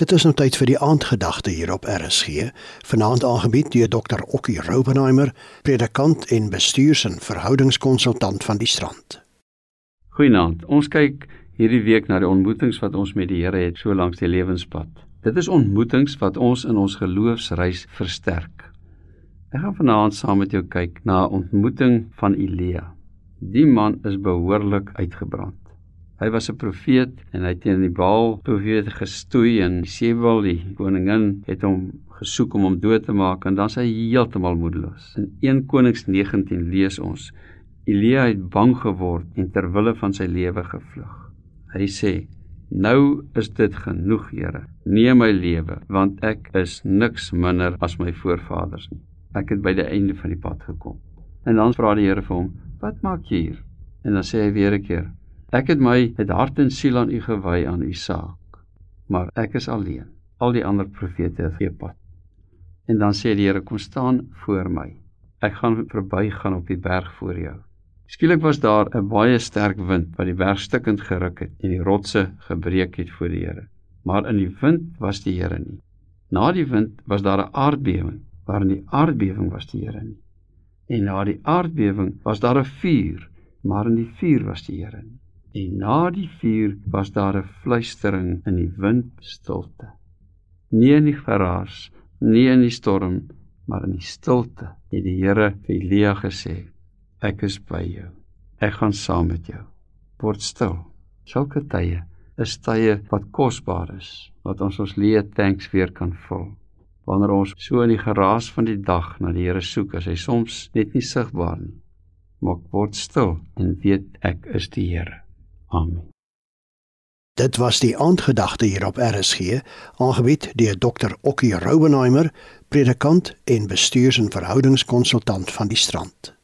Dit is nou tyd vir die aandgedagte hier op RSG, vanaand aangebied deur Dr. Okkie Robenheimer, predikant en bestuurs- en verhoudingskonsultant van die Strand. Goeienaand. Ons kyk hierdie week na die ontmoetings wat ons met die Here het so langs die lewenspad. Dit is ontmoetings wat ons in ons geloofsreis versterk. Ek gaan vanaand saam met jou kyk na 'n ontmoeting van Elia. Die man is behoorlik uitgebrand. Hy was 'n profeet en hy teen die Baal profete gestoei en Sebel die koningin het hom gesoek om hom dood te maak en dan is hy heeltemal moedeloos. In 1 Konings 19 lees ons: Elia het bang geword en ter wille van sy lewe gevlug. Hy sê: Nou is dit genoeg, Here. Neem my lewe, want ek is niks minder as my voorvaders nie. Ek het by die einde van die pad gekom. En dan vra die Here vir hom: "Wat maak jy hier?" En dan sê hy weer 'n keer: Ek het my met hart en siel aan U gewy aan U saak. Maar ek is alleen. Al die ander profete het gepad. En dan sê die Here kom staan voor my. Ek gaan verbygaan op die berg voor jou. Skielik was daar 'n baie sterk wind wat die berg stukkend geruk het en die rotse gebreek het voor die Here. Maar in die wind was die Here nie. Na die wind was daar 'n aardbewing, waarin die aardbewing was die Here nie. En na die aardbewing was daar 'n vuur, maar in die vuur was die Here nie. En na die vuur was daar 'n fluistering in die wind stilte. Nie in die geraas, nie in die storm, maar in die stilte het die Here vir Elia gesê: Ek is by jou. Ek gaan saam met jou. Word stil. Sulke tye is tye wat kosbaar is, wat ons ons leë thanks weer kan vul. Wanneer ons so in die geraas van die dag na die Here soek, as hy soms net nie sigbaar nie, maak word stil en weet ek is die Here. Amen. Dit was die aandgedagte hier op RSG, aangebied deur Dr. Okkie Robenheimer, predikant en bestuurs- en verhoudingskonsultant van die Strand.